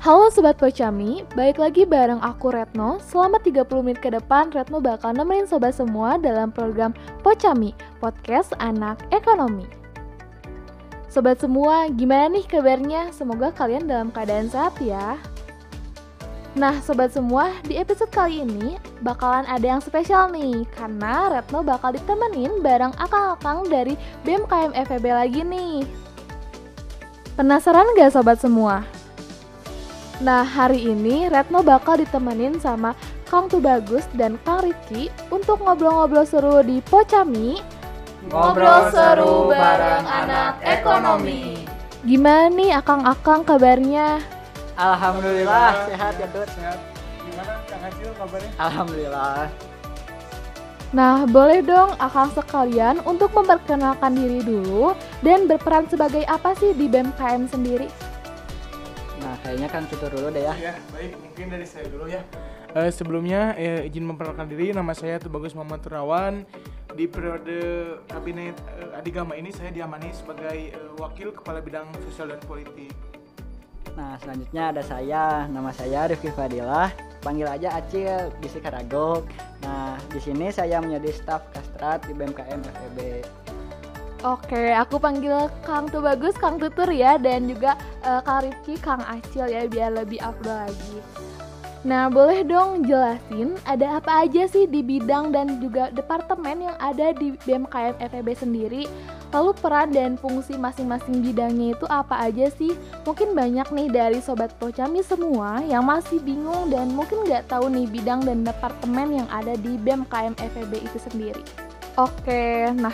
Halo Sobat Pocami, balik lagi bareng aku Retno Selama 30 menit ke depan, Retno bakal nemenin sobat semua dalam program Pocami, Podcast Anak Ekonomi Sobat semua, gimana nih kabarnya? Semoga kalian dalam keadaan sehat ya Nah sobat semua, di episode kali ini bakalan ada yang spesial nih Karena Retno bakal ditemenin bareng akang-akang dari BMKM FEB lagi nih Penasaran gak sobat semua? Nah, hari ini Retno bakal ditemenin sama Kang Tubagus dan Kang Rifki untuk ngobrol-ngobrol seru di Pocami. Ngobrol seru bareng anak ekonomi. Gimana nih akang-akang kabarnya? Alhamdulillah sehat ya Tut. Sehat. Gimana Kang Acil kabarnya? Alhamdulillah. Nah, boleh dong akang sekalian untuk memperkenalkan diri dulu dan berperan sebagai apa sih di BMKM sendiri? Nah kayaknya Kang Tutur dulu deh ya. Ya, baik. Mungkin dari saya dulu ya. Eh, sebelumnya eh, izin memperkenalkan diri, nama saya Tubagus Muhammad Turawan. Di periode kabinet eh, Adigama ini saya diamani sebagai eh, wakil kepala bidang sosial dan politik. Nah selanjutnya ada saya, nama saya Rifki Fadilah. Panggil aja Acil di Sikaragok. Nah di sini saya menjadi staf kastrat di BMKM FEB. Oke, aku panggil Kang Tubagus, Kang Tutur ya, dan juga uh, Kang Rifki, Kang Acil ya, biar lebih afdol lagi. Nah, boleh dong jelasin ada apa aja sih di bidang dan juga departemen yang ada di BMKM FEB sendiri? Lalu peran dan fungsi masing-masing bidangnya itu apa aja sih? Mungkin banyak nih dari Sobat Pocami semua yang masih bingung dan mungkin nggak tahu nih bidang dan departemen yang ada di BMKM FEB itu sendiri. Oke, nah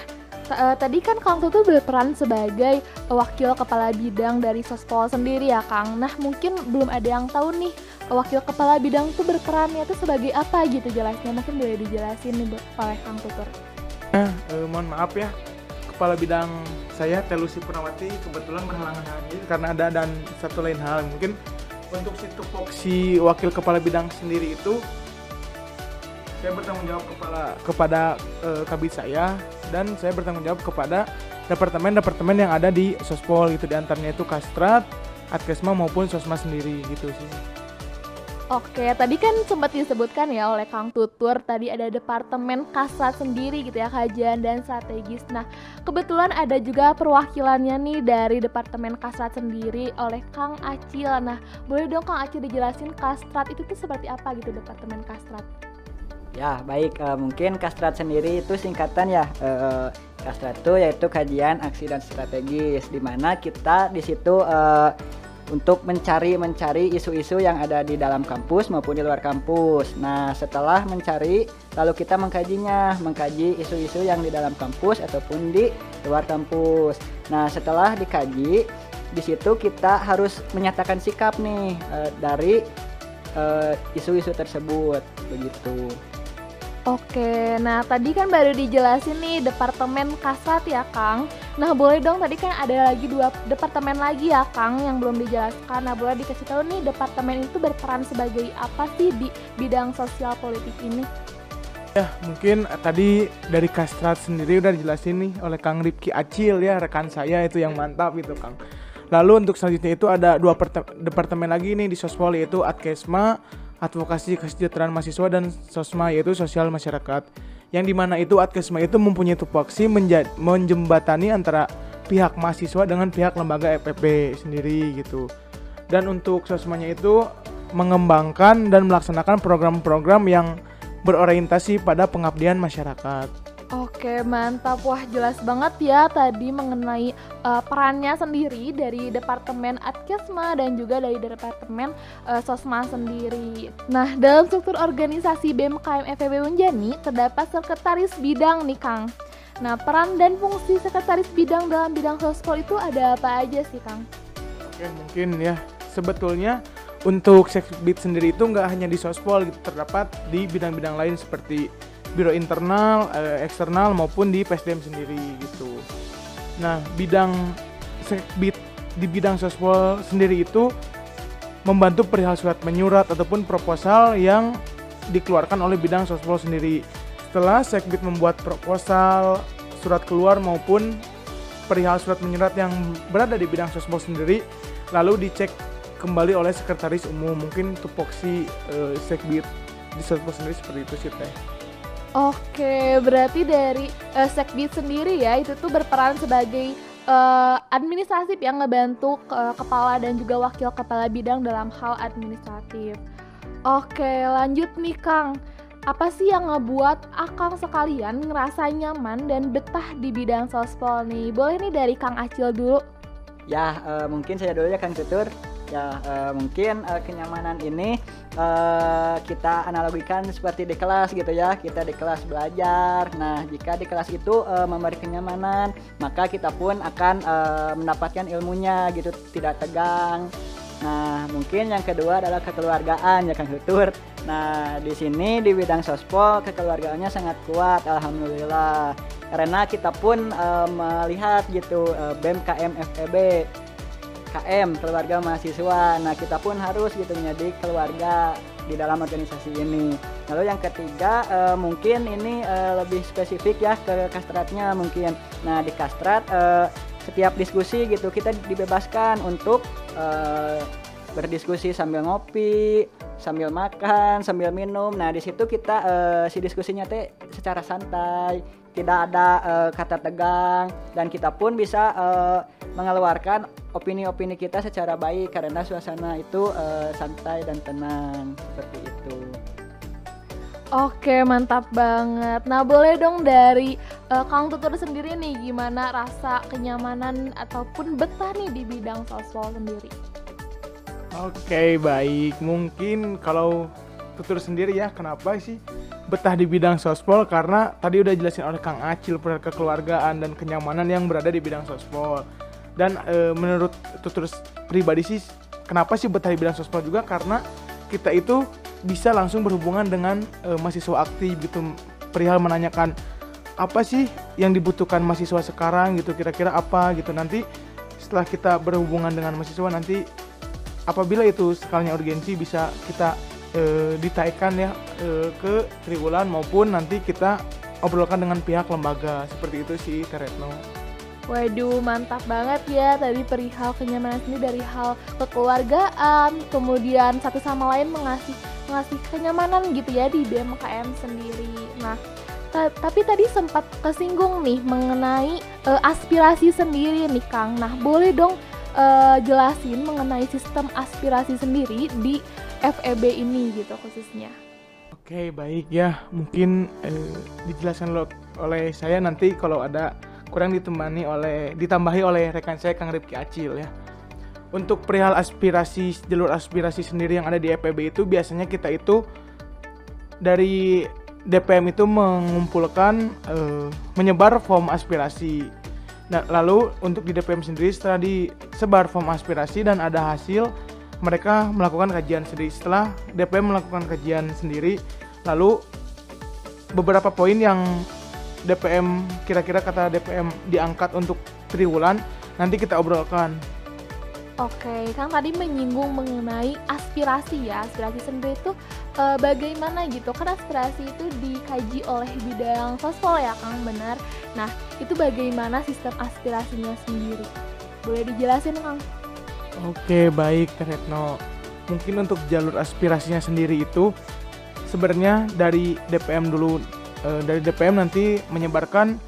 uh, tadi kan Kang Tutu berperan sebagai wakil kepala bidang dari Sospol sendiri ya Kang. Nah mungkin belum ada yang tahu nih wakil kepala bidang itu berperannya itu sebagai apa gitu jelasnya. Mungkin boleh dijelasin nih oleh Kang Tutur. Nah, eh, mohon maaf ya, kepala bidang saya Telusi Purnawati kebetulan berhalangan hadir karena ada dan satu lain hal mungkin untuk si tupoksi wakil kepala bidang sendiri itu saya bertanggung jawab kepala kepada uh, kabit saya dan saya bertanggung jawab kepada departemen-departemen yang ada di Sospol gitu di antaranya itu Kastrat, Adkesma maupun Sosma sendiri gitu sih. Oke, tadi kan sempat disebutkan ya oleh Kang Tutur tadi ada departemen kasat sendiri gitu ya kajian dan strategis. Nah, kebetulan ada juga perwakilannya nih dari departemen kasat sendiri oleh Kang Acil. Nah, boleh dong Kang Acil dijelasin kastrat itu tuh seperti apa gitu departemen kastrat? Ya baik uh, mungkin kastrat sendiri itu singkatan ya uh, kastrat itu yaitu kajian aksi dan strategis di mana kita di situ uh, untuk mencari mencari isu-isu yang ada di dalam kampus maupun di luar kampus. Nah setelah mencari lalu kita mengkajinya mengkaji isu-isu yang di dalam kampus ataupun di luar kampus. Nah setelah dikaji di situ kita harus menyatakan sikap nih uh, dari isu-isu tersebut begitu. Oke, nah tadi kan baru dijelasin nih Departemen Kasat ya Kang. Nah boleh dong tadi kan ada lagi dua departemen lagi ya Kang yang belum dijelaskan. Nah boleh dikasih tahu nih departemen itu berperan sebagai apa sih di bidang sosial politik ini? Ya mungkin tadi dari Kastrat sendiri udah dijelasin nih oleh Kang Ripki Acil ya rekan saya itu yang mantap itu Kang. Lalu untuk selanjutnya itu ada dua departemen lagi nih di Sospol yaitu Adkesma advokasi kesejahteraan mahasiswa dan sosma yaitu sosial masyarakat yang di mana itu Adkesma itu mempunyai tupoksi menjembatani antara pihak mahasiswa dengan pihak lembaga EPP sendiri gitu dan untuk sosmanya itu mengembangkan dan melaksanakan program-program yang berorientasi pada pengabdian masyarakat. Oke mantap wah jelas banget ya tadi mengenai uh, perannya sendiri dari Departemen Adkesma dan juga dari Departemen uh, Sosma sendiri. Nah dalam struktur organisasi BMKM FEB Unjani terdapat sekretaris bidang nih Kang. Nah peran dan fungsi sekretaris bidang dalam bidang sospol itu ada apa aja sih Kang? Oke mungkin ya sebetulnya untuk sekbid sendiri itu nggak hanya di sospol gitu terdapat di bidang-bidang lain seperti biro internal, eh, eksternal maupun di PSDM sendiri gitu. Nah, bidang di bidang sospol sendiri itu membantu perihal surat menyurat ataupun proposal yang dikeluarkan oleh bidang sospol sendiri. Setelah sekbid membuat proposal, surat keluar maupun perihal surat menyurat yang berada di bidang sospol sendiri, lalu dicek ke kembali oleh sekretaris umum mungkin tupoksi uh, sekbid di Sospol sendiri seperti itu sih teh Oke, berarti dari uh, Sekbid sendiri ya itu tuh berperan sebagai uh, administratif yang ngebantu uh, kepala dan juga wakil kepala bidang dalam hal administratif. Oke, lanjut nih Kang. Apa sih yang ngebuat Akang sekalian ngerasa nyaman dan betah di bidang sospol nih? Boleh nih dari Kang Acil dulu. Ya, uh, mungkin saya dulu ya Kang Tutur ya uh, mungkin uh, kenyamanan ini uh, kita analogikan seperti di kelas gitu ya. Kita di kelas belajar. Nah jika di kelas itu uh, memberi kenyamanan maka kita pun akan uh, mendapatkan ilmunya gitu tidak tegang. Nah mungkin yang kedua adalah kekeluargaan ya Kang Tutur. Nah di sini di bidang sospol kekeluargaannya sangat kuat alhamdulillah. Karena kita pun uh, melihat gitu uh, BEM KM FEB KM keluarga mahasiswa. Nah kita pun harus gitu menjadi keluarga di dalam organisasi ini. Lalu yang ketiga uh, mungkin ini uh, lebih spesifik ya ke kastratnya mungkin. Nah di kastrat uh, setiap diskusi gitu kita dibebaskan untuk berdiskusi sambil ngopi sambil makan sambil minum. Nah di situ kita uh, si diskusinya teh secara santai tidak ada uh, kata tegang dan kita pun bisa uh, mengeluarkan opini-opini kita secara baik karena suasana itu uh, santai dan tenang seperti itu. Oke mantap banget. Nah boleh dong dari uh, Kang Tutur sendiri nih gimana rasa kenyamanan ataupun betah nih di bidang sosial sendiri. Oke baik mungkin kalau Tutur sendiri ya kenapa sih betah di bidang sospol karena tadi udah jelasin oleh Kang Acil perihal kekeluargaan dan kenyamanan yang berada di bidang sospol dan e, menurut tutur pribadi sih kenapa sih betah di bidang sospol juga? Karena kita itu bisa langsung berhubungan dengan e, mahasiswa aktif gitu. Perihal menanyakan apa sih yang dibutuhkan mahasiswa sekarang? gitu kira-kira apa? gitu. Nanti setelah kita berhubungan dengan mahasiswa nanti apabila itu skalanya urgensi bisa kita e, ditaikan ya e, ke triwulan maupun nanti kita obrolkan dengan pihak lembaga seperti itu sih Teretno. Waduh mantap banget ya tadi perihal kenyamanan sendiri dari hal kekeluargaan kemudian satu sama lain mengasih mengasih kenyamanan gitu ya di BMKM sendiri. Nah tapi tadi sempat kesinggung nih mengenai uh, aspirasi sendiri nih Kang. Nah boleh dong uh, jelasin mengenai sistem aspirasi sendiri di FEB ini gitu khususnya. Oke baik ya mungkin eh, dijelaskan oleh saya nanti kalau ada kurang ditemani oleh ditambahi oleh rekan saya Kang Rifki Acil ya. Untuk perihal aspirasi jalur aspirasi sendiri yang ada di FEB itu biasanya kita itu dari DPM itu mengumpulkan eh, menyebar form aspirasi. Nah, lalu untuk di DPM sendiri setelah disebar form aspirasi dan ada hasil mereka melakukan kajian sendiri. Setelah DPM melakukan kajian sendiri, lalu beberapa poin yang DPM kira-kira kata DPM diangkat untuk triwulan nanti kita obrolkan. Oke, Kang tadi menyinggung mengenai aspirasi ya. Aspirasi sendiri itu e, bagaimana gitu? Kan aspirasi itu dikaji oleh bidang sosial ya, Kang, benar. Nah, itu bagaimana sistem aspirasinya sendiri? Boleh dijelasin, Kang? Oke, baik, Retno. Mungkin untuk jalur aspirasinya sendiri itu sebenarnya dari DPM dulu e, dari DPM nanti menyebarkan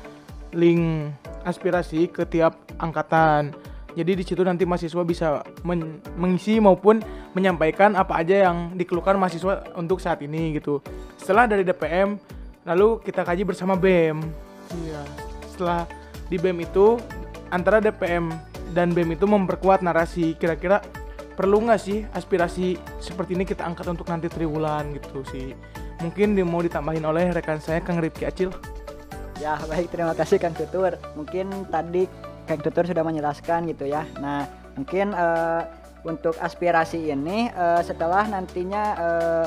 link aspirasi ke tiap angkatan. Jadi di situ nanti mahasiswa bisa men mengisi maupun menyampaikan apa aja yang dikeluhkan mahasiswa untuk saat ini gitu. Setelah dari DPM, lalu kita kaji bersama BEM. Iya. Setelah di BEM itu antara DPM dan BEM itu memperkuat narasi. Kira-kira perlu nggak sih aspirasi seperti ini kita angkat untuk nanti triwulan gitu sih? Mungkin mau ditambahin oleh rekan saya Kang Rifki Acil. Ya baik. Terima kasih Kang Tutur. Mungkin tadi Kang Tutur sudah menjelaskan gitu ya. Nah mungkin uh, untuk aspirasi ini uh, setelah nantinya uh,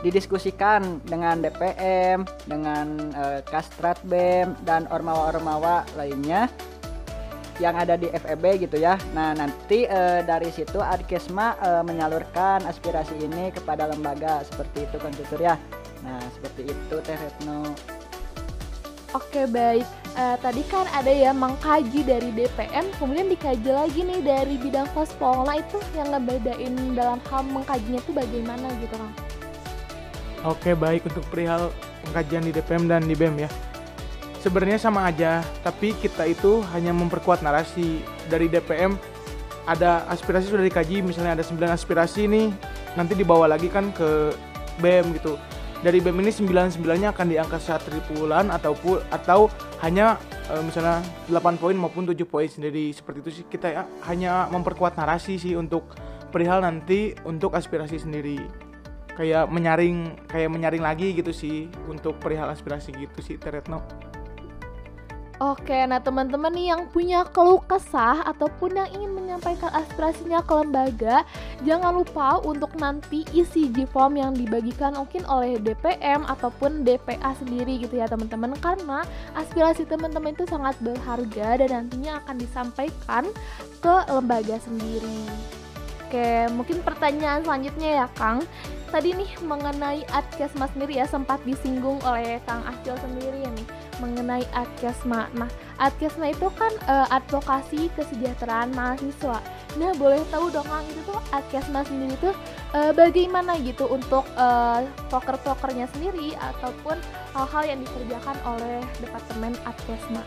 didiskusikan dengan DPM, dengan uh, Kastrat BEM dan ormawa-ormawa lainnya yang ada di FEB gitu ya. Nah, nanti e, dari situ Adkesma e, menyalurkan aspirasi ini kepada lembaga seperti itu kan tutur ya. Nah, seperti itu Teh Retno. Oke baik, uh, tadi kan ada ya mengkaji dari DPM, kemudian dikaji lagi nih dari bidang kospol. Nah itu yang ngebedain dalam hal mengkajinya itu bagaimana gitu kan? Oke baik untuk perihal pengkajian di DPM dan di BEM ya. Sebenarnya sama aja, tapi kita itu hanya memperkuat narasi dari DPM. Ada aspirasi sudah dikaji, misalnya ada 9 aspirasi nih, nanti dibawa lagi kan ke BEM gitu dari BEM ini 99-nya akan diangkat saat tripulan ataupun atau hanya e, misalnya 8 poin maupun 7 poin sendiri seperti itu sih kita ya, hanya memperkuat narasi sih untuk perihal nanti untuk aspirasi sendiri kayak menyaring kayak menyaring lagi gitu sih untuk perihal aspirasi gitu sih Teretno. Oke, nah teman-teman nih yang punya keluh kesah ataupun yang ingin menyampaikan aspirasinya ke lembaga, jangan lupa untuk nanti isi G form yang dibagikan mungkin oleh DPM ataupun DPA sendiri gitu ya teman-teman karena aspirasi teman-teman itu sangat berharga dan nantinya akan disampaikan ke lembaga sendiri. Oke, mungkin pertanyaan selanjutnya ya Kang. Tadi nih mengenai Adkesma sendiri ya sempat disinggung oleh Kang Acil sendiri ya nih mengenai Adkesma. Nah, Adkesma itu kan uh, advokasi kesejahteraan mahasiswa. Nah, boleh tahu dong Kang itu tuh Adkesma sendiri tuh uh, bagaimana gitu untuk uh, proker-prokernya sendiri ataupun hal-hal yang dikerjakan oleh Departemen Adkesma.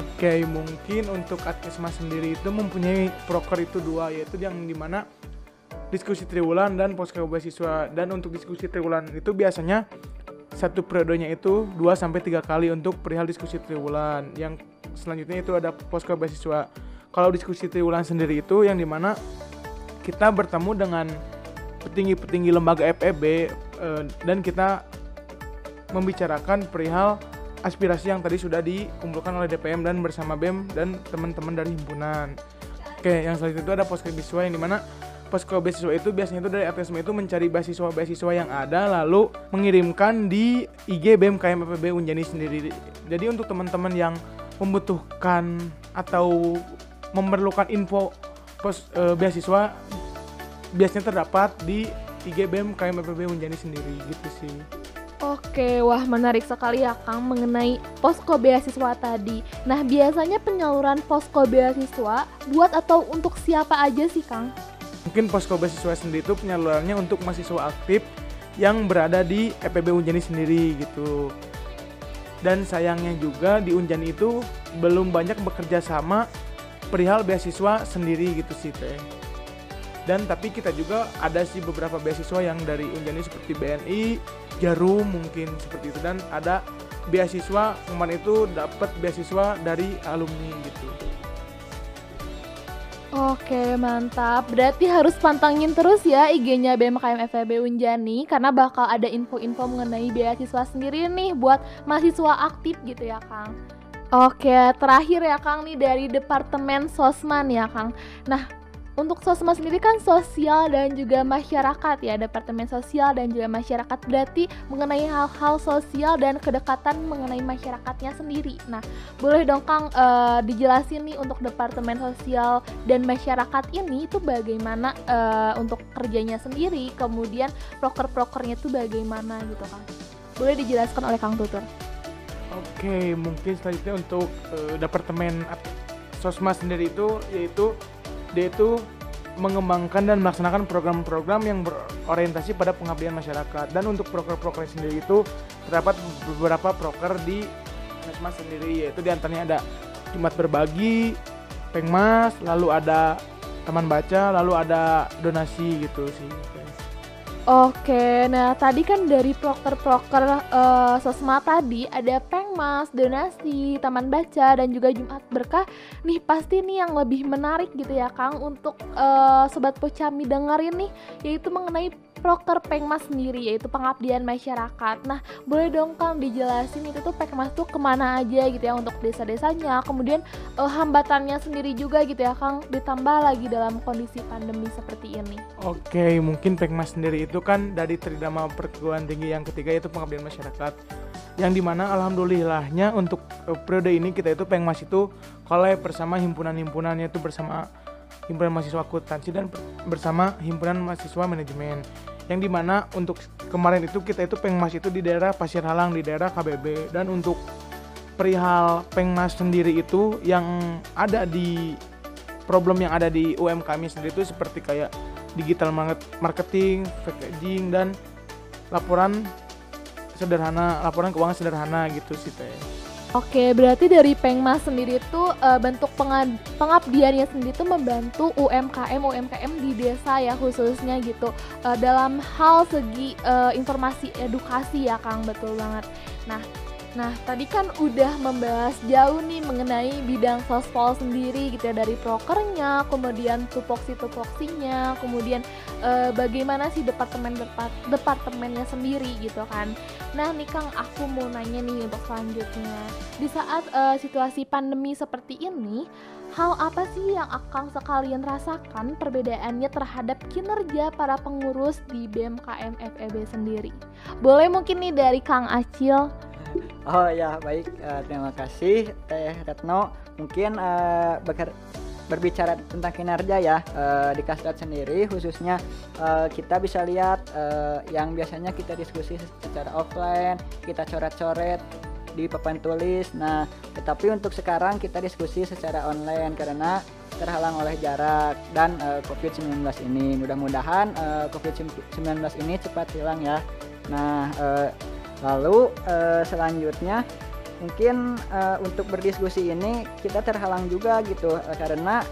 Oke, mungkin untuk Adkesma sendiri itu mempunyai proker itu dua, yaitu yang di mana diskusi triwulan dan posko beasiswa. Dan untuk diskusi triwulan itu biasanya satu periodenya itu 2 sampai tiga kali untuk perihal diskusi triwulan. Yang selanjutnya itu ada posko beasiswa. Kalau diskusi triwulan sendiri itu yang di mana kita bertemu dengan petinggi-petinggi lembaga FEB eh, dan kita membicarakan perihal aspirasi yang tadi sudah dikumpulkan oleh DPM dan bersama BEM dan teman-teman dari himpunan. Oke, yang selanjutnya itu ada posko beasiswa yang di mana posko beasiswa itu biasanya itu dari ATSM itu mencari beasiswa-beasiswa yang ada lalu mengirimkan di IG BEM KMFB Unjani sendiri. Jadi untuk teman-teman yang membutuhkan atau memerlukan info pos e, beasiswa biasanya terdapat di IG BEM KMFB Unjani sendiri gitu sih. Oke, wah menarik sekali ya Kang mengenai posko beasiswa tadi. Nah, biasanya penyaluran posko beasiswa buat atau untuk siapa aja sih Kang? Mungkin posko beasiswa sendiri itu penyalurannya untuk mahasiswa aktif yang berada di EPB Unjani sendiri gitu. Dan sayangnya juga di Unjani itu belum banyak bekerja sama perihal beasiswa sendiri gitu sih teh. Dan tapi kita juga ada sih beberapa beasiswa yang dari Unjani seperti BNI, Jarum mungkin seperti itu dan ada beasiswa kemarin itu dapat beasiswa dari alumni gitu. Oke mantap, berarti harus pantangin terus ya IG-nya BMKM FEB Unjani karena bakal ada info-info mengenai beasiswa sendiri nih buat mahasiswa aktif gitu ya Kang. Oke, terakhir ya Kang nih dari Departemen Sosman ya Kang. Nah, untuk Sosma sendiri kan sosial dan juga masyarakat ya, Departemen Sosial dan juga masyarakat berarti mengenai hal-hal sosial dan kedekatan mengenai masyarakatnya sendiri. Nah, boleh dong Kang uh, dijelasin nih untuk Departemen Sosial dan masyarakat ini itu bagaimana uh, untuk kerjanya sendiri, kemudian proker-prokernya itu bagaimana gitu Kang. Boleh dijelaskan oleh Kang Tutur. Oke, mungkin selanjutnya untuk uh, Departemen Sosma sendiri itu yaitu dia itu mengembangkan dan melaksanakan program-program yang berorientasi pada pengabdian masyarakat dan untuk proker-proker sendiri itu terdapat beberapa proker di Mesmas sendiri yaitu di antaranya ada Jumat berbagi, Pengmas, lalu ada teman baca, lalu ada donasi gitu sih. Oke, nah tadi kan dari proker-proker uh, sosma tadi ada pengmas, donasi, taman baca dan juga Jumat berkah. Nih pasti nih yang lebih menarik gitu ya Kang untuk uh, sobat Pocami dengerin nih yaitu mengenai proker Pengmas sendiri yaitu pengabdian masyarakat. Nah, boleh dong Kang dijelasin itu tuh Pengmas tuh ke mana aja gitu ya untuk desa-desanya, kemudian uh, hambatannya sendiri juga gitu ya Kang, ditambah lagi dalam kondisi pandemi seperti ini. Oke, mungkin Pengmas sendiri itu kan dari Tridama Perguruan Tinggi yang ketiga yaitu pengabdian masyarakat yang di mana alhamdulillahnya untuk uh, periode ini kita itu Pengmas itu collab bersama himpunan-himpunannya itu bersama himpunan mahasiswa akuntansi dan bersama himpunan mahasiswa manajemen yang di mana untuk kemarin itu kita itu pengmas itu di daerah Pasir Halang di daerah KBB dan untuk perihal pengmas sendiri itu yang ada di problem yang ada di UM kami sendiri itu seperti kayak digital marketing, packaging dan laporan sederhana, laporan keuangan sederhana gitu sih teh. Oke, berarti dari Pengmas sendiri itu uh, bentuk pengabdiannya sendiri itu membantu UMKM UMKM di desa ya khususnya gitu uh, dalam hal segi uh, informasi edukasi ya Kang betul banget. Nah, Nah, tadi kan udah membahas jauh nih mengenai bidang sospol sendiri gitu ya dari prokernya, kemudian tupoksi-tupoksinya, kemudian e, bagaimana sih departemen depart departemennya sendiri gitu kan. Nah, nih Kang, aku mau nanya nih untuk selanjutnya. Di saat e, situasi pandemi seperti ini, hal apa sih yang akan sekalian rasakan perbedaannya terhadap kinerja para pengurus di BMKM FEB sendiri? Boleh mungkin nih dari Kang Acil Oh ya baik. Uh, terima kasih Teh Retno. Mungkin uh, berbicara tentang kinerja ya uh, di Kasrat sendiri khususnya uh, kita bisa lihat uh, yang biasanya kita diskusi secara offline kita coret-coret di papan tulis. Nah tetapi untuk sekarang kita diskusi secara online karena terhalang oleh jarak dan uh, COVID-19 ini. Mudah-mudahan uh, COVID-19 ini cepat hilang ya. Nah uh, Lalu uh, selanjutnya mungkin uh, untuk berdiskusi ini kita terhalang juga gitu uh, karena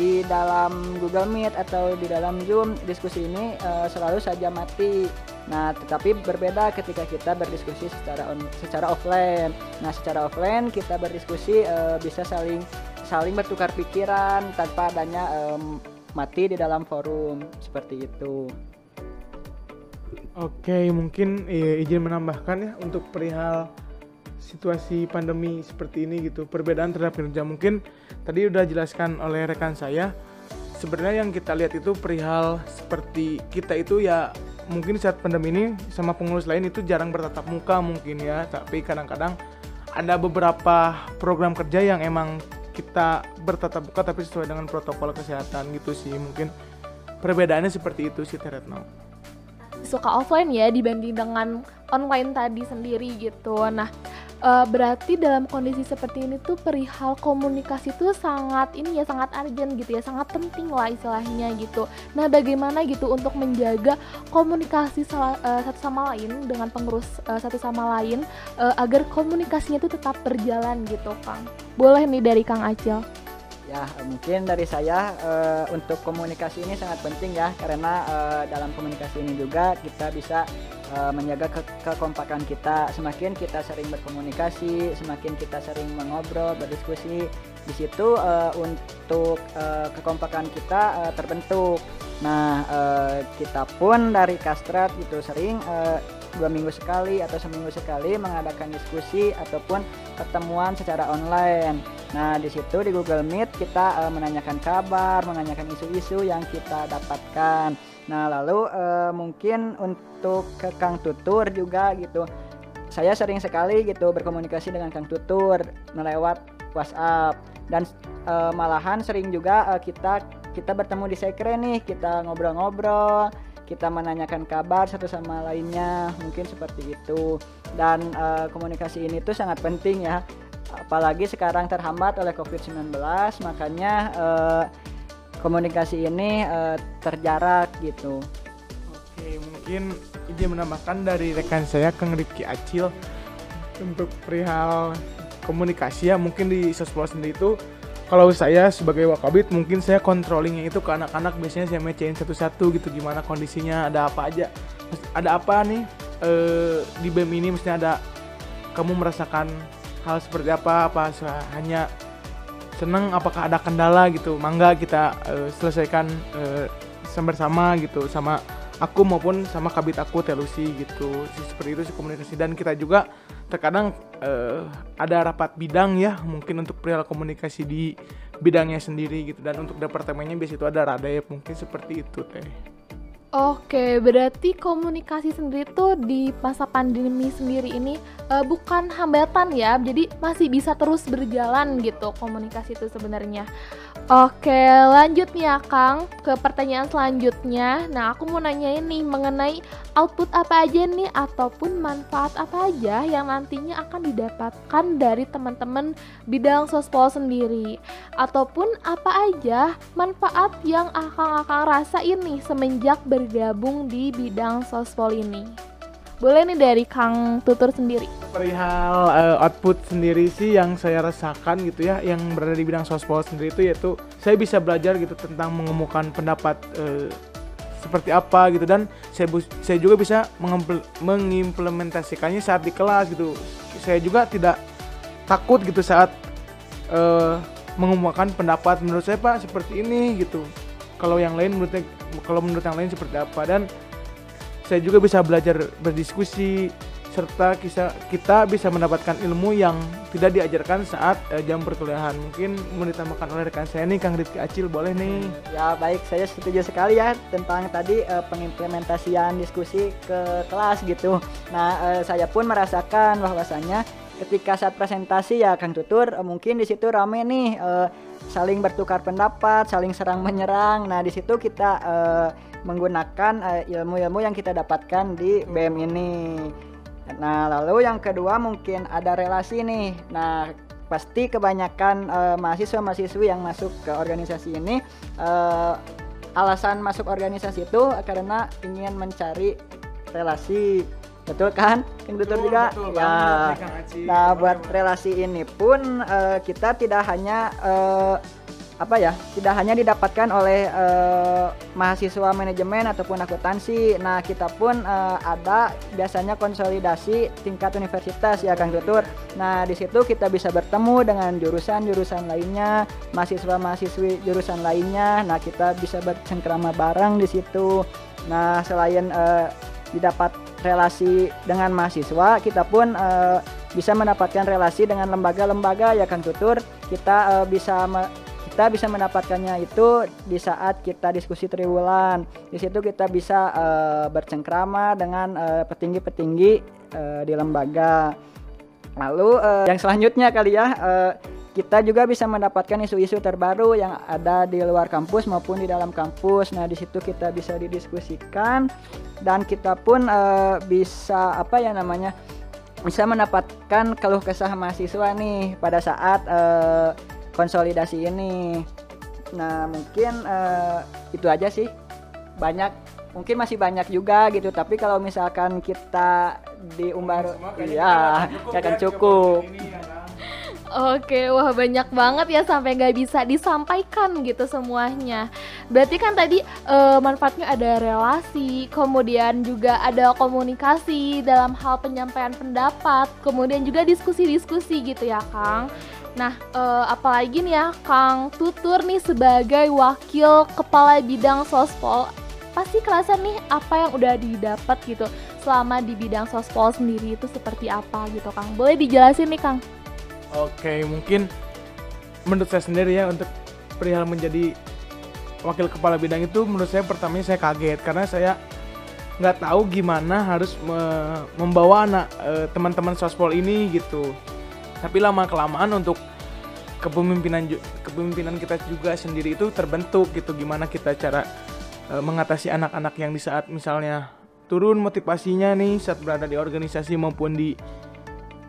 di dalam Google Meet atau di dalam Zoom diskusi ini uh, selalu saja mati. Nah, tetapi berbeda ketika kita berdiskusi secara on, secara offline. Nah, secara offline kita berdiskusi uh, bisa saling saling bertukar pikiran tanpa adanya um, mati di dalam forum seperti itu. Oke, mungkin iya, izin menambahkan ya untuk perihal situasi pandemi seperti ini gitu. Perbedaan terhadap kinerja mungkin tadi udah jelaskan oleh rekan saya. Sebenarnya yang kita lihat itu perihal seperti kita itu ya mungkin saat pandemi ini sama pengurus lain itu jarang bertatap muka mungkin ya, tapi kadang-kadang ada beberapa program kerja yang emang kita bertatap muka tapi sesuai dengan protokol kesehatan gitu sih mungkin perbedaannya seperti itu sih Teretno suka offline ya dibanding dengan online tadi sendiri gitu. Nah, e, berarti dalam kondisi seperti ini tuh perihal komunikasi tuh sangat ini ya sangat urgent gitu ya, sangat penting lah istilahnya gitu. Nah, bagaimana gitu untuk menjaga komunikasi salah, e, satu sama lain dengan pengurus e, satu sama lain e, agar komunikasinya tuh tetap berjalan gitu, Kang. Boleh nih dari Kang Acil. Ya, mungkin dari saya uh, untuk komunikasi ini sangat penting ya karena uh, dalam komunikasi ini juga kita bisa uh, menjaga ke kekompakan kita. Semakin kita sering berkomunikasi, semakin kita sering mengobrol, berdiskusi, di situ uh, untuk uh, kekompakan kita uh, terbentuk. Nah, uh, kita pun dari Kastrat itu sering uh, dua minggu sekali atau seminggu sekali mengadakan diskusi ataupun pertemuan secara online Nah, di situ di Google Meet kita uh, menanyakan kabar, menanyakan isu-isu yang kita dapatkan. Nah, lalu uh, mungkin untuk ke Kang Tutur juga gitu. Saya sering sekali gitu berkomunikasi dengan Kang Tutur melewat WhatsApp dan uh, malahan sering juga uh, kita kita bertemu di sekre nih, kita ngobrol-ngobrol, kita menanyakan kabar satu sama lainnya, mungkin seperti itu. Dan uh, komunikasi ini tuh sangat penting ya apalagi sekarang terhambat oleh COVID-19 makanya eh, komunikasi ini eh, terjarak gitu. Oke, mungkin izin menambahkan dari rekan saya Kang Rifki Acil untuk perihal komunikasi ya. Mungkin di sosmed sendiri itu kalau saya sebagai wakabit mungkin saya controllingnya itu ke anak-anak. Biasanya saya mecein satu-satu gitu gimana kondisinya ada apa aja. Ada apa nih e, di BEM ini? Mestinya ada kamu merasakan hal seperti apa apa hanya seneng apakah ada kendala gitu. Mangga kita uh, selesaikan uh, bersama gitu sama aku maupun sama kabit aku telusi gitu. Seperti itu sih komunikasi. Dan kita juga terkadang uh, ada rapat bidang ya mungkin untuk perihal komunikasi di bidangnya sendiri gitu. Dan untuk departemennya biasa itu ada radep mungkin seperti itu teh Oke, berarti komunikasi sendiri tuh di masa pandemi sendiri ini uh, bukan hambatan ya, jadi masih bisa terus berjalan gitu komunikasi itu sebenarnya. Oke, lanjut nih ya Kang ke pertanyaan selanjutnya. Nah, aku mau nanya ini mengenai output apa aja nih ataupun manfaat apa aja yang nantinya akan didapatkan dari teman-teman bidang sospol sendiri ataupun apa aja manfaat yang akan akan rasa ini semenjak bergabung di bidang sospol ini. Boleh nih dari Kang Tutur sendiri. Perihal uh, output sendiri sih yang saya rasakan gitu ya, yang berada di bidang sospol sendiri itu yaitu saya bisa belajar gitu tentang mengemukakan pendapat uh, seperti apa gitu dan saya saya juga bisa mengimplementasikannya saat di kelas gitu. Saya juga tidak takut gitu saat uh, mengemukakan pendapat menurut saya Pak seperti ini gitu. Kalau yang lain menurut kalau menurut yang lain seperti apa dan saya juga bisa belajar berdiskusi serta kita, kita bisa mendapatkan ilmu yang tidak diajarkan saat uh, jam perkuliahan. Mungkin mau ditambahkan oleh rekan saya nih Kang Rifki Acil boleh nih. Ya baik, saya setuju sekali ya tentang tadi uh, pengimplementasian diskusi ke kelas gitu. Nah, uh, saya pun merasakan bahwasanya ketika saat presentasi ya Kang Tutur uh, mungkin di situ rame nih uh, saling bertukar pendapat, saling serang menyerang. Nah, di situ kita uh, menggunakan ilmu eh, ilmu-ilmu yang kita dapatkan di BEM ini. Nah, lalu yang kedua mungkin ada relasi nih. Nah, pasti kebanyakan uh, mahasiswa-mahasiswi yang masuk ke organisasi ini uh, alasan masuk organisasi itu karena ingin mencari relasi betul kan? Yang betul, juga? betul ya. nah buat relasi ini pun uh, kita tidak hanya uh, apa ya tidak hanya didapatkan oleh uh, mahasiswa manajemen ataupun akuntansi. Nah kita pun uh, ada biasanya konsolidasi tingkat universitas ya Kang Tutur. Nah di situ kita bisa bertemu dengan jurusan-jurusan lainnya mahasiswa-mahasiswi jurusan lainnya. Nah kita bisa bercengkrama bareng di situ. Nah selain uh, didapat relasi dengan mahasiswa kita pun uh, bisa mendapatkan relasi dengan lembaga-lembaga ya Kang Tutur kita uh, bisa kita bisa mendapatkannya itu di saat kita diskusi triwulan. Di situ kita bisa uh, bercengkrama dengan petinggi-petinggi uh, di lembaga. Lalu uh, yang selanjutnya kali ya uh, kita juga bisa mendapatkan isu-isu terbaru yang ada di luar kampus maupun di dalam kampus. Nah, di situ kita bisa didiskusikan dan kita pun uh, bisa apa ya namanya? bisa mendapatkan keluh kesah mahasiswa nih pada saat uh, konsolidasi ini. Nah, mungkin uh, itu aja sih. Banyak mungkin masih banyak juga gitu, tapi kalau misalkan kita diumbar iya, akan cukup. Ya, Oke, wah banyak banget ya sampai nggak bisa disampaikan gitu semuanya. Berarti kan tadi uh, manfaatnya ada relasi, kemudian juga ada komunikasi dalam hal penyampaian pendapat, kemudian juga diskusi-diskusi gitu ya, Kang. Nah, uh, apalagi nih ya Kang Tutur nih sebagai wakil kepala bidang sospol pasti kerasa nih apa yang udah didapat gitu selama di bidang sospol sendiri itu seperti apa gitu Kang. Boleh dijelasin nih Kang? Oke, mungkin menurut saya sendiri ya untuk perihal menjadi wakil kepala bidang itu menurut saya pertamanya saya kaget. Karena saya nggak tahu gimana harus me membawa anak eh, teman-teman sospol ini gitu. Tapi lama kelamaan untuk kepemimpinan kepemimpinan kita juga sendiri itu terbentuk gitu. Gimana kita cara e, mengatasi anak-anak yang di saat misalnya turun motivasinya nih saat berada di organisasi maupun di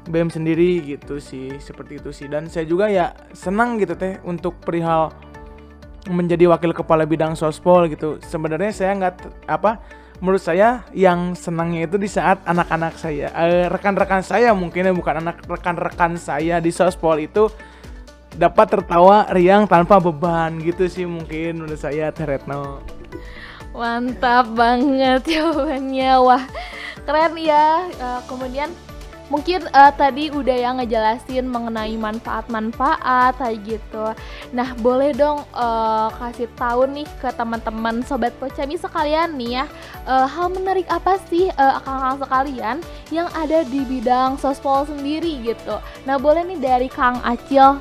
BEM sendiri gitu sih seperti itu sih. Dan saya juga ya senang gitu teh untuk perihal menjadi wakil kepala bidang sospol gitu. Sebenarnya saya nggak apa menurut saya yang senangnya itu di saat anak-anak saya rekan rekan-rekan saya mungkin ya bukan anak rekan-rekan saya di sospol itu dapat tertawa riang tanpa beban gitu sih mungkin menurut saya Teretno mantap banget jawabannya. Wah keren ya. Uh, kemudian mungkin uh, tadi udah yang ngejelasin mengenai manfaat-manfaat kayak gitu. Nah, boleh dong uh, kasih tahu nih ke teman-teman sobat Pocami sekalian nih ya, uh, hal menarik apa sih akang-akang sekalian yang ada di bidang sospol sendiri gitu. Nah, boleh nih dari Kang Acil.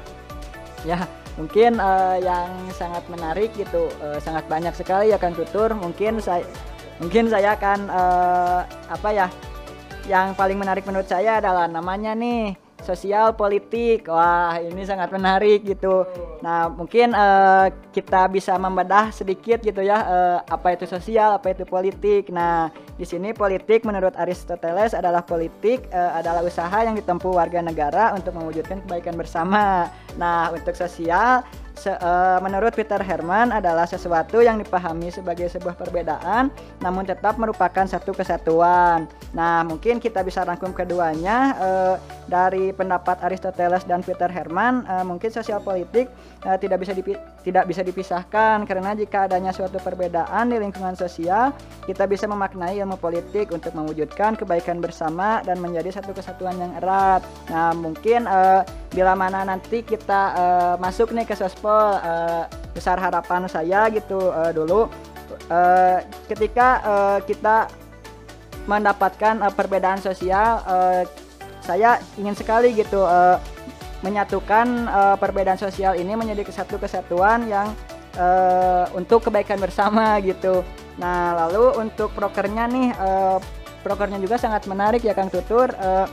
Ya, mungkin uh, yang sangat menarik gitu, uh, sangat banyak sekali ya Kang Tutur. Mungkin saya mungkin saya akan uh, apa ya yang paling menarik menurut saya adalah namanya nih sosial politik. Wah, ini sangat menarik gitu. Nah, mungkin uh, kita bisa membedah sedikit gitu ya uh, apa itu sosial, apa itu politik. Nah, di sini politik menurut Aristoteles adalah politik uh, adalah usaha yang ditempuh warga negara untuk mewujudkan kebaikan bersama. Nah, untuk sosial se uh, menurut Peter Herman adalah sesuatu yang dipahami sebagai sebuah perbedaan namun tetap merupakan satu kesatuan. Nah, mungkin kita bisa rangkum keduanya uh, dari pendapat Aristoteles dan Peter Herman, uh, mungkin sosial politik uh, tidak bisa tidak bisa dipisahkan karena jika adanya suatu perbedaan di lingkungan sosial, kita bisa memaknai ilmu politik untuk mewujudkan kebaikan bersama dan menjadi satu kesatuan yang erat. Nah, mungkin uh, bila mana nanti kita uh, masuk nih ke sospol uh, besar harapan saya gitu uh, dulu uh, ketika uh, kita mendapatkan uh, perbedaan sosial uh, saya ingin sekali gitu uh, menyatukan uh, perbedaan sosial ini menjadi satu kesatuan yang uh, untuk kebaikan bersama gitu. Nah lalu untuk prokernya nih uh, prokernya juga sangat menarik ya Kang Tutur. Uh,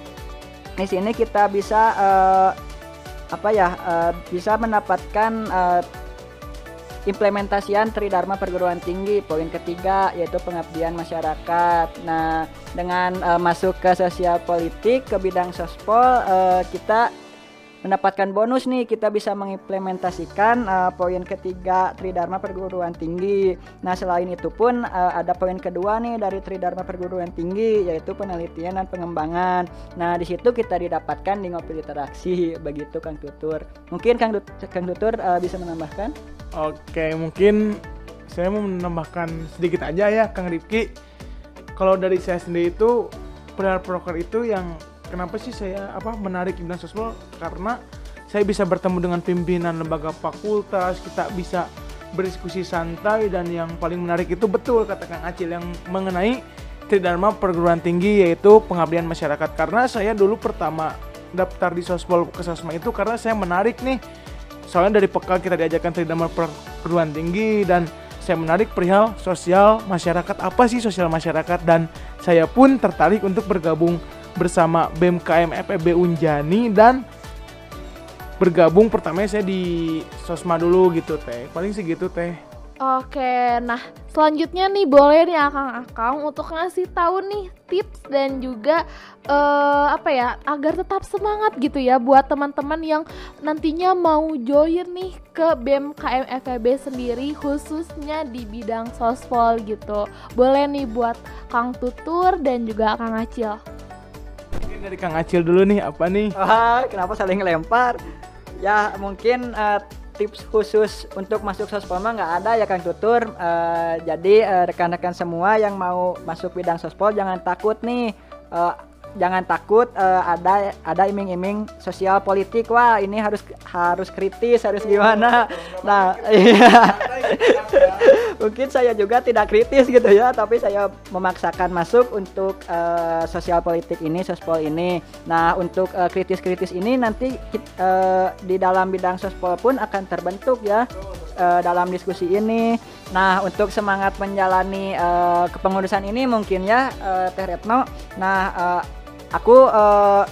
di sini kita bisa uh, apa ya uh, bisa mendapatkan uh, implementasian Tridharma perguruan tinggi poin ketiga yaitu pengabdian masyarakat. Nah, dengan uh, masuk ke sosial politik ke bidang sospol uh, kita mendapatkan bonus nih kita bisa mengimplementasikan uh, poin ketiga Tridharma perguruan tinggi. Nah, selain itu pun uh, ada poin kedua nih dari Tridharma perguruan tinggi yaitu penelitian dan pengembangan. Nah, di situ kita didapatkan di ngopi interaksi begitu Kang Tutur. Mungkin Kang, Dut Kang Tutur uh, bisa menambahkan? Oke, mungkin saya mau menambahkan sedikit aja ya Kang Rifki. Kalau dari saya sendiri itu pendengar proker itu yang kenapa sih saya apa menarik Ibnu Sosmol karena saya bisa bertemu dengan pimpinan lembaga fakultas, kita bisa berdiskusi santai dan yang paling menarik itu betul kata Kang Acil yang mengenai Tridharma perguruan tinggi yaitu pengabdian masyarakat. Karena saya dulu pertama daftar di Sospol ke Sosma itu karena saya menarik nih. Soalnya dari pekal kita diajarkan Tridharma perguruan tinggi dan saya menarik perihal sosial masyarakat. Apa sih sosial masyarakat? Dan saya pun tertarik untuk bergabung bersama BMKM FEB Unjani dan bergabung. Pertama saya di Sosma dulu gitu teh. Paling segitu teh. Oke, nah selanjutnya nih boleh nih akang-akang untuk ngasih tahu nih tips dan juga uh, apa ya agar tetap semangat gitu ya buat teman-teman yang nantinya mau join nih ke BMKM FEB sendiri khususnya di bidang sospol gitu. Boleh nih buat Kang Tutur dan juga Kang Acil dari Kang Acil dulu nih apa nih? Wah, kenapa saling lempar? Ya mungkin uh, tips khusus untuk masuk sospol mah nggak ada ya Kang Tutur. Uh, jadi uh, rekan-rekan semua yang mau masuk bidang sospol jangan takut nih. Uh, jangan takut uh, ada ada iming-iming sosial politik. Wah ini harus harus kritis harus gimana? nah iya. mungkin saya juga tidak kritis gitu ya tapi saya memaksakan masuk untuk uh, sosial politik ini sospol ini. Nah untuk uh, kritis-kritis ini nanti uh, di dalam bidang sospol pun akan terbentuk ya uh, dalam diskusi ini. Nah untuk semangat menjalani uh, kepengurusan ini mungkin ya uh, Teh Retno. Nah uh, aku uh,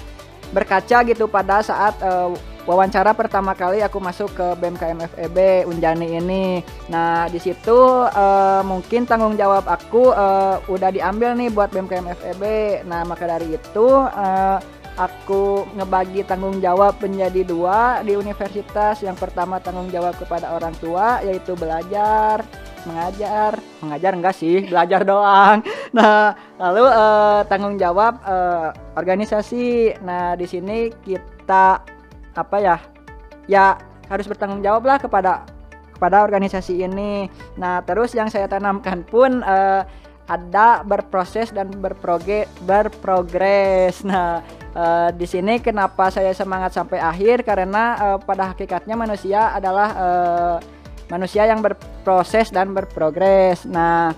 berkaca gitu pada saat uh, wawancara pertama kali aku masuk ke BMKM FEB Unjani ini. Nah, di situ uh, mungkin tanggung jawab aku uh, udah diambil nih buat BMKM FEB. Nah, maka dari itu uh, aku ngebagi tanggung jawab menjadi dua di universitas. Yang pertama tanggung jawab kepada orang tua yaitu belajar, mengajar. Mengajar enggak sih? Belajar doang. Nah lalu uh, tanggung jawab uh, organisasi. Nah di sini kita apa ya ya harus bertanggung jawab lah kepada kepada organisasi ini. Nah terus yang saya tanamkan pun uh, ada berproses dan berproge berprogres. Nah, uh, di sini kenapa saya semangat sampai akhir? Karena uh, pada hakikatnya manusia adalah uh, manusia yang berproses dan berprogres. Nah,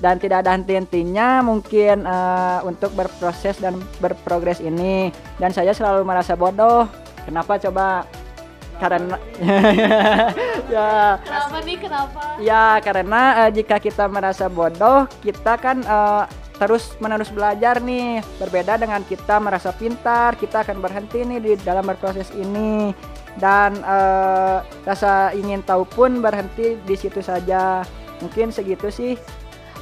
dan tidak ada henti-hentinya mungkin uh, untuk berproses dan berprogres ini. Dan saya selalu merasa bodoh. Kenapa coba? karena ya Kenapa nih? Kenapa? ya karena eh, jika kita merasa bodoh kita kan eh, terus menerus belajar nih berbeda dengan kita merasa pintar kita akan berhenti nih di dalam berproses ini dan eh, rasa ingin tahu pun berhenti di situ saja. Mungkin segitu sih.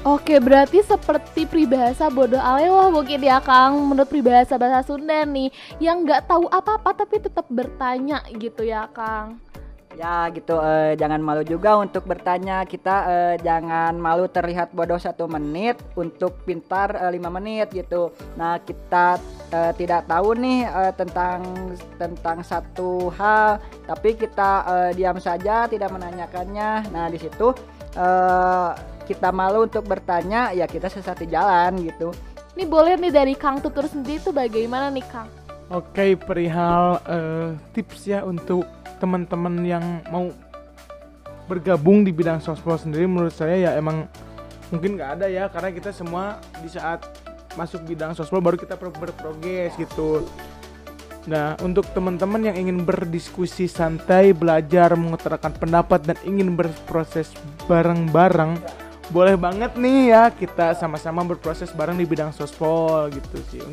Oke, berarti seperti peribahasa bodoh alewa mungkin ya Kang. Menurut peribahasa bahasa Sunda nih Yang nggak tahu apa-apa tapi tetap bertanya gitu ya Kang Ya gitu, eh, jangan malu juga untuk bertanya. Kita eh, jangan malu terlihat bodoh satu menit untuk pintar eh, lima menit gitu. Nah kita eh, tidak tahu nih eh, tentang tentang satu hal, tapi kita eh, diam saja tidak menanyakannya. Nah di situ eh, kita malu untuk bertanya, ya kita sesat di jalan gitu. Ini boleh nih dari Kang Tutur sendiri itu bagaimana nih Kang? Oke, perihal eh, tips ya untuk teman-teman yang mau bergabung di bidang softball sendiri menurut saya ya emang mungkin nggak ada ya karena kita semua di saat masuk bidang softball baru kita ber- berprogres gitu. Nah, untuk teman-teman yang ingin berdiskusi santai, belajar, mengutarakan pendapat dan ingin berproses bareng-bareng, boleh banget nih ya kita sama-sama berproses bareng di bidang softball gitu sih.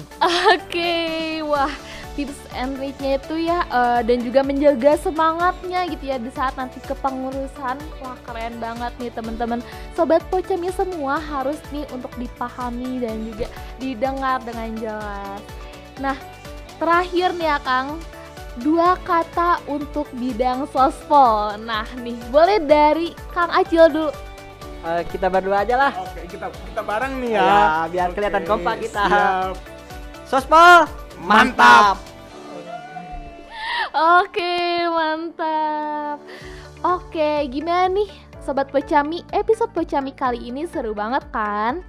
Oke, wah tips and triknya itu ya eh, dan juga menjaga semangatnya gitu ya di saat nanti kepengurusan. Wah keren banget nih teman-teman. Sobat pocamnya semua harus nih untuk dipahami dan juga didengar dengan jelas. Nah terakhir nih ya Kang. Dua kata untuk bidang sospol. Nah nih boleh dari Kang Acil dulu Eh, kita berdua aja lah. Oke, kita kita bareng nih ya. Ya, biar Oke, kelihatan kompak kita. siap. Sospol mantap. Oke, mantap. Oke, gimana nih Sobat Pocami? Episode Pocami kali ini seru banget kan?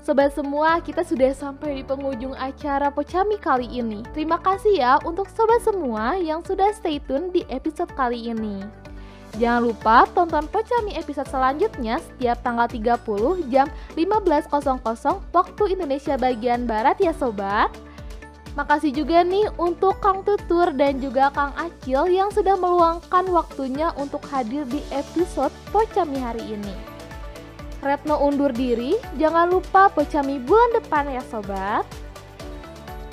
Sobat semua, kita sudah sampai di penghujung acara Pocami kali ini. Terima kasih ya untuk sobat semua yang sudah stay tune di episode kali ini. Jangan lupa tonton Pocami episode selanjutnya setiap tanggal 30 jam 15.00 waktu Indonesia bagian Barat ya sobat. Makasih juga nih untuk Kang Tutur dan juga Kang Acil yang sudah meluangkan waktunya untuk hadir di episode Pocami hari ini. Retno undur diri, jangan lupa Pocami bulan depan ya sobat.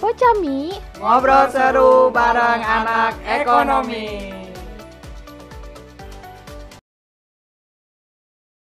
Pocami, Ngobrol seru bareng anak ekonomi.